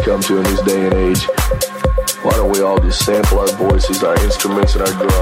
come to in this day and age. Why don't we all just sample our voices, our instruments, and our drums?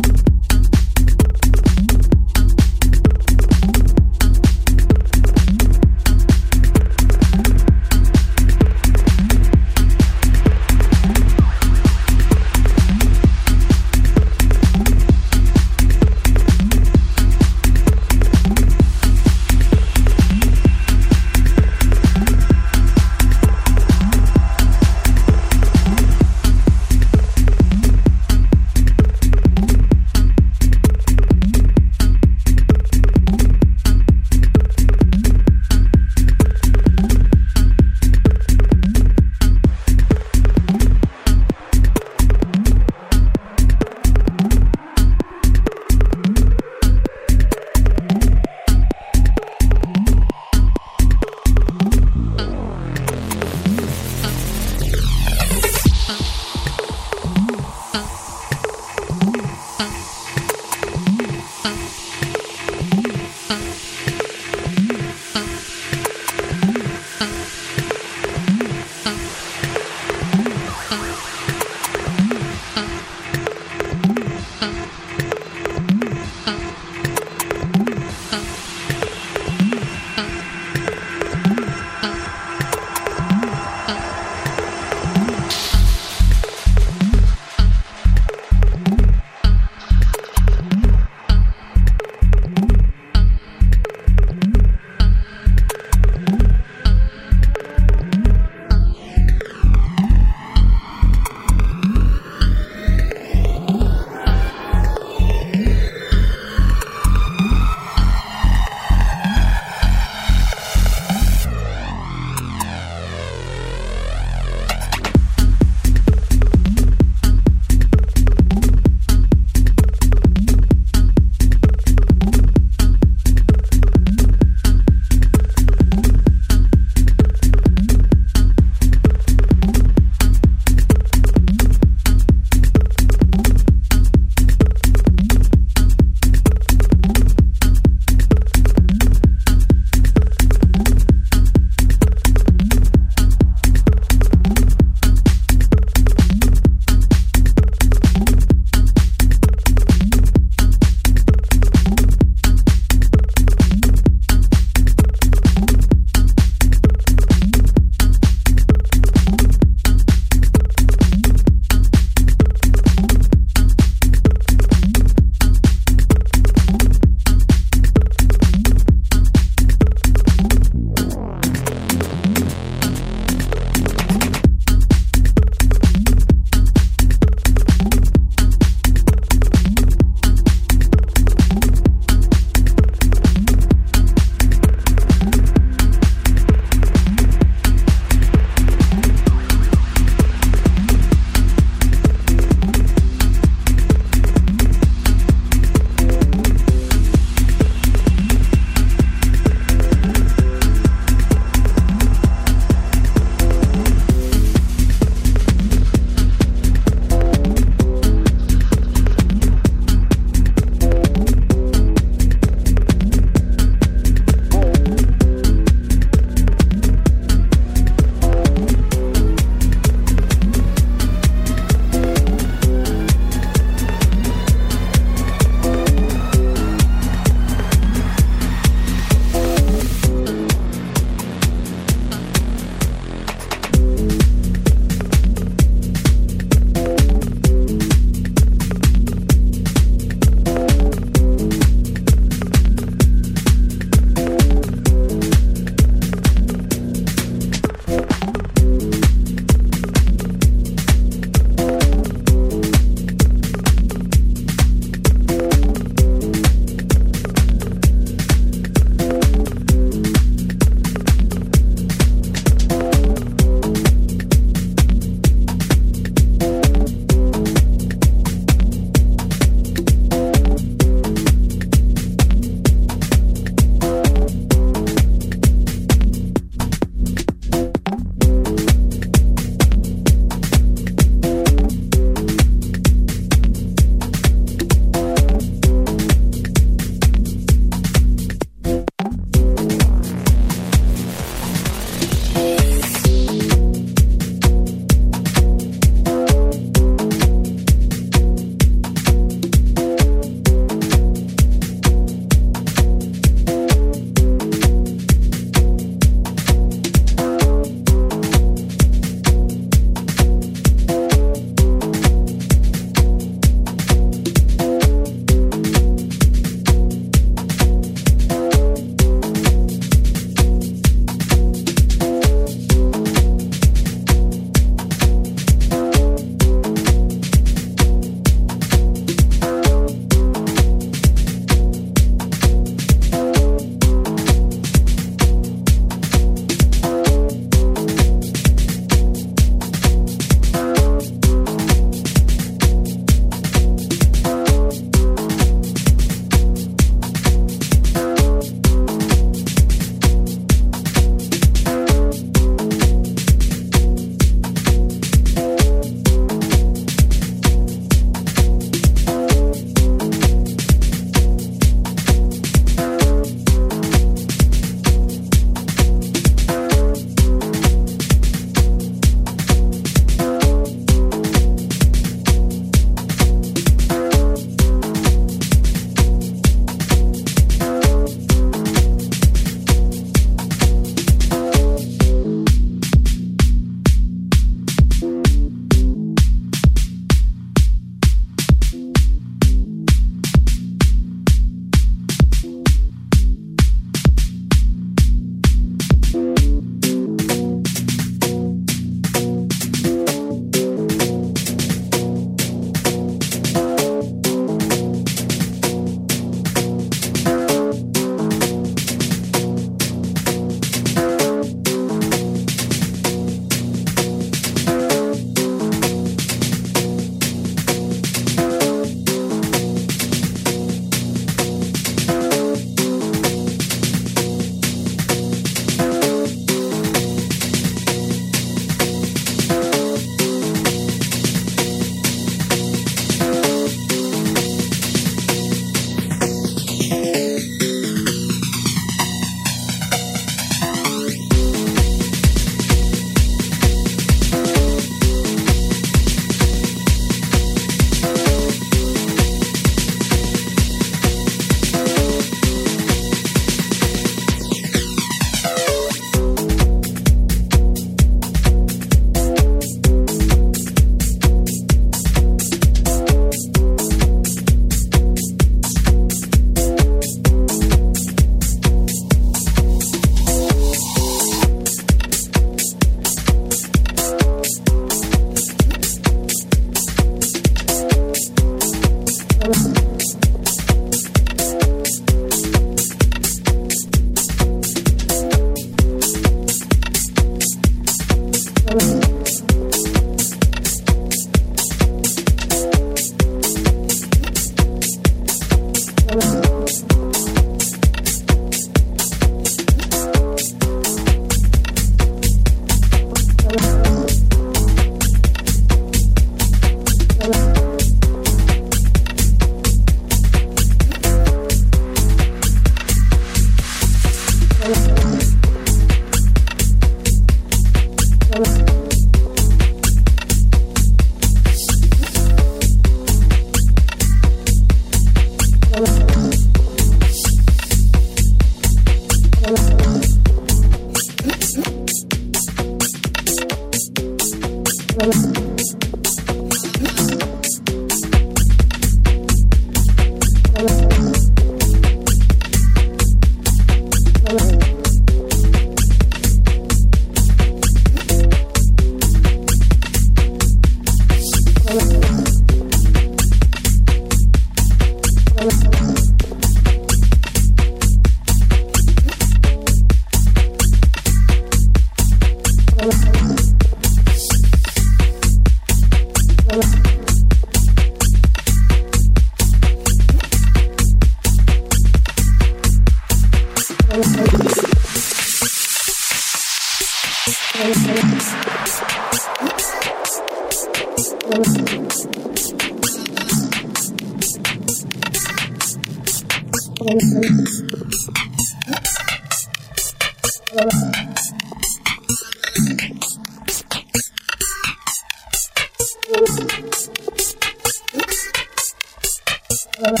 Thank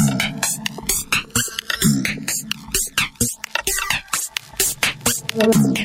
you.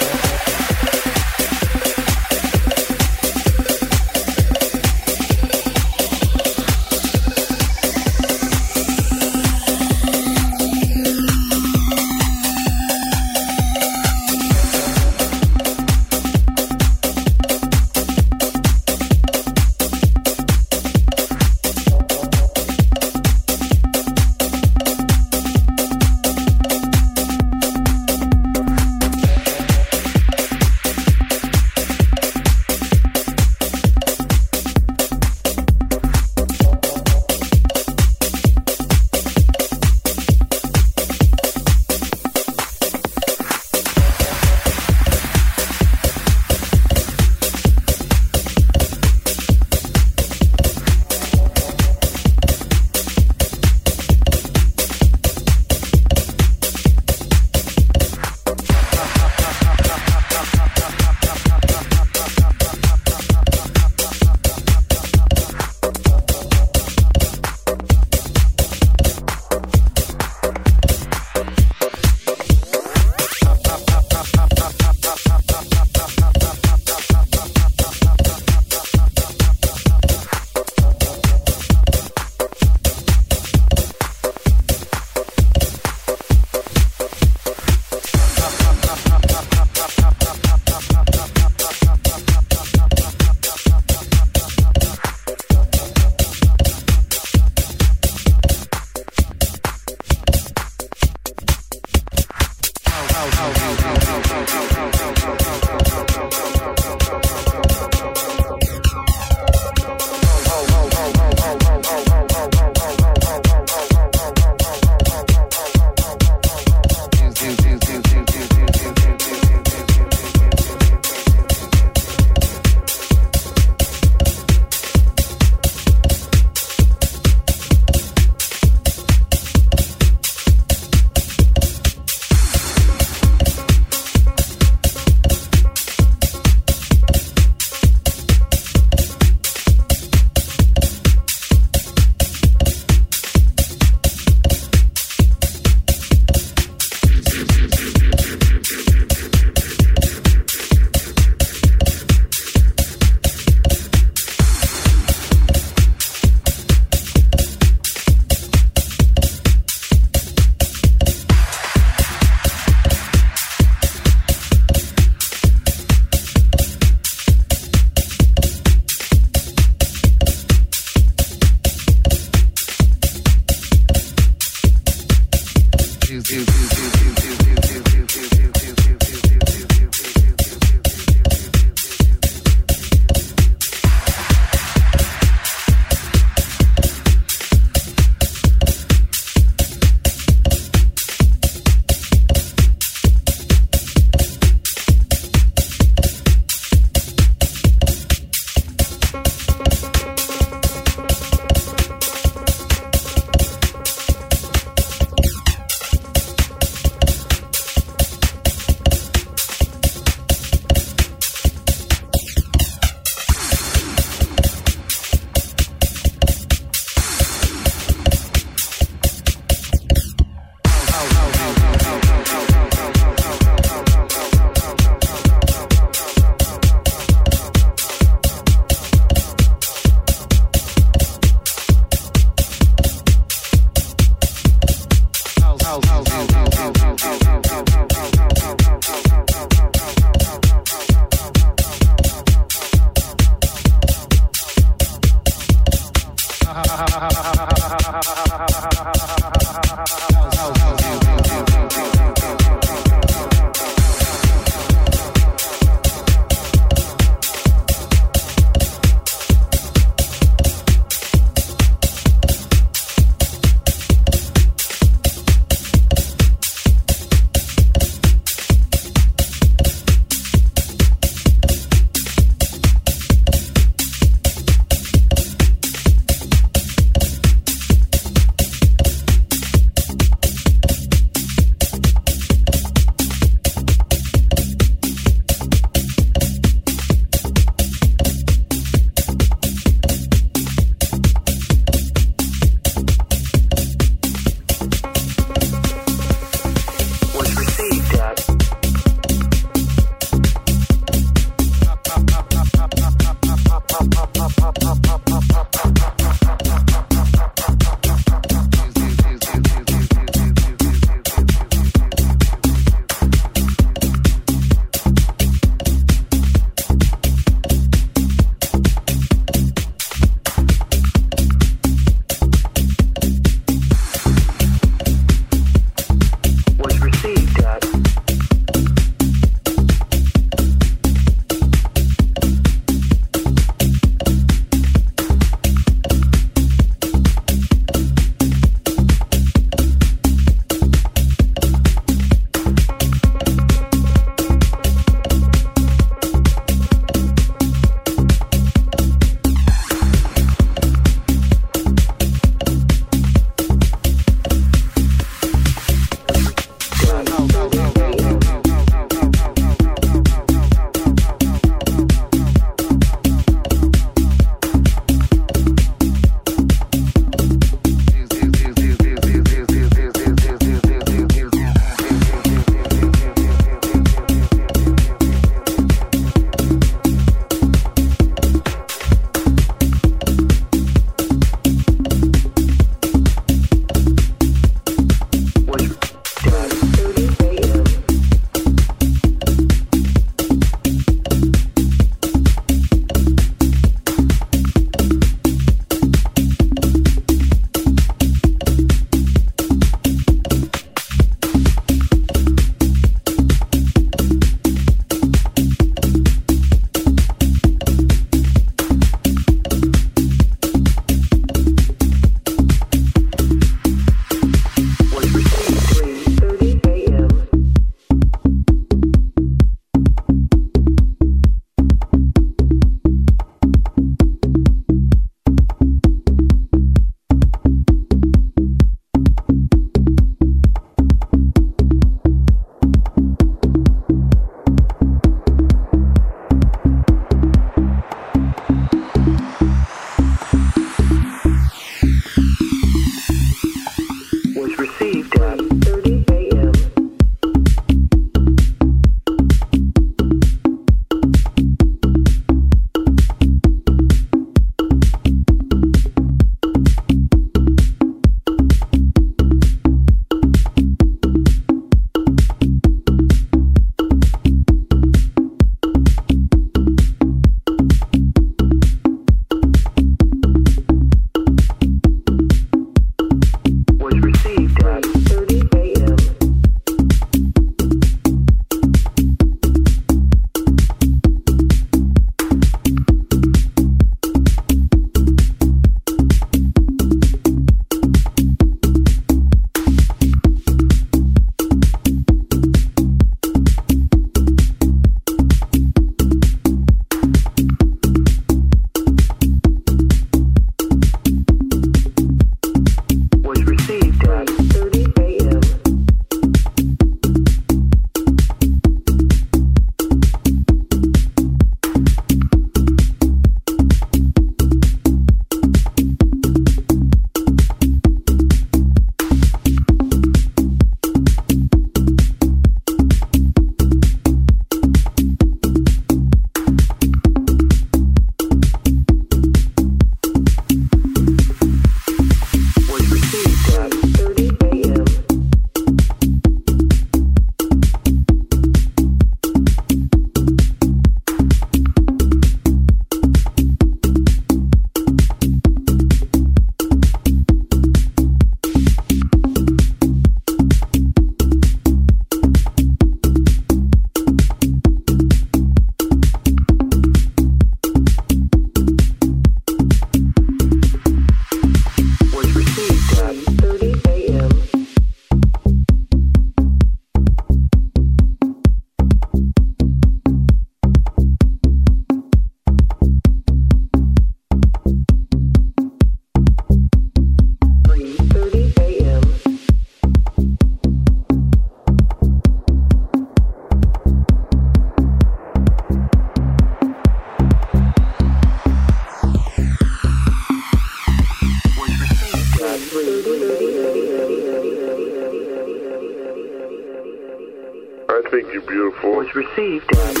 Received.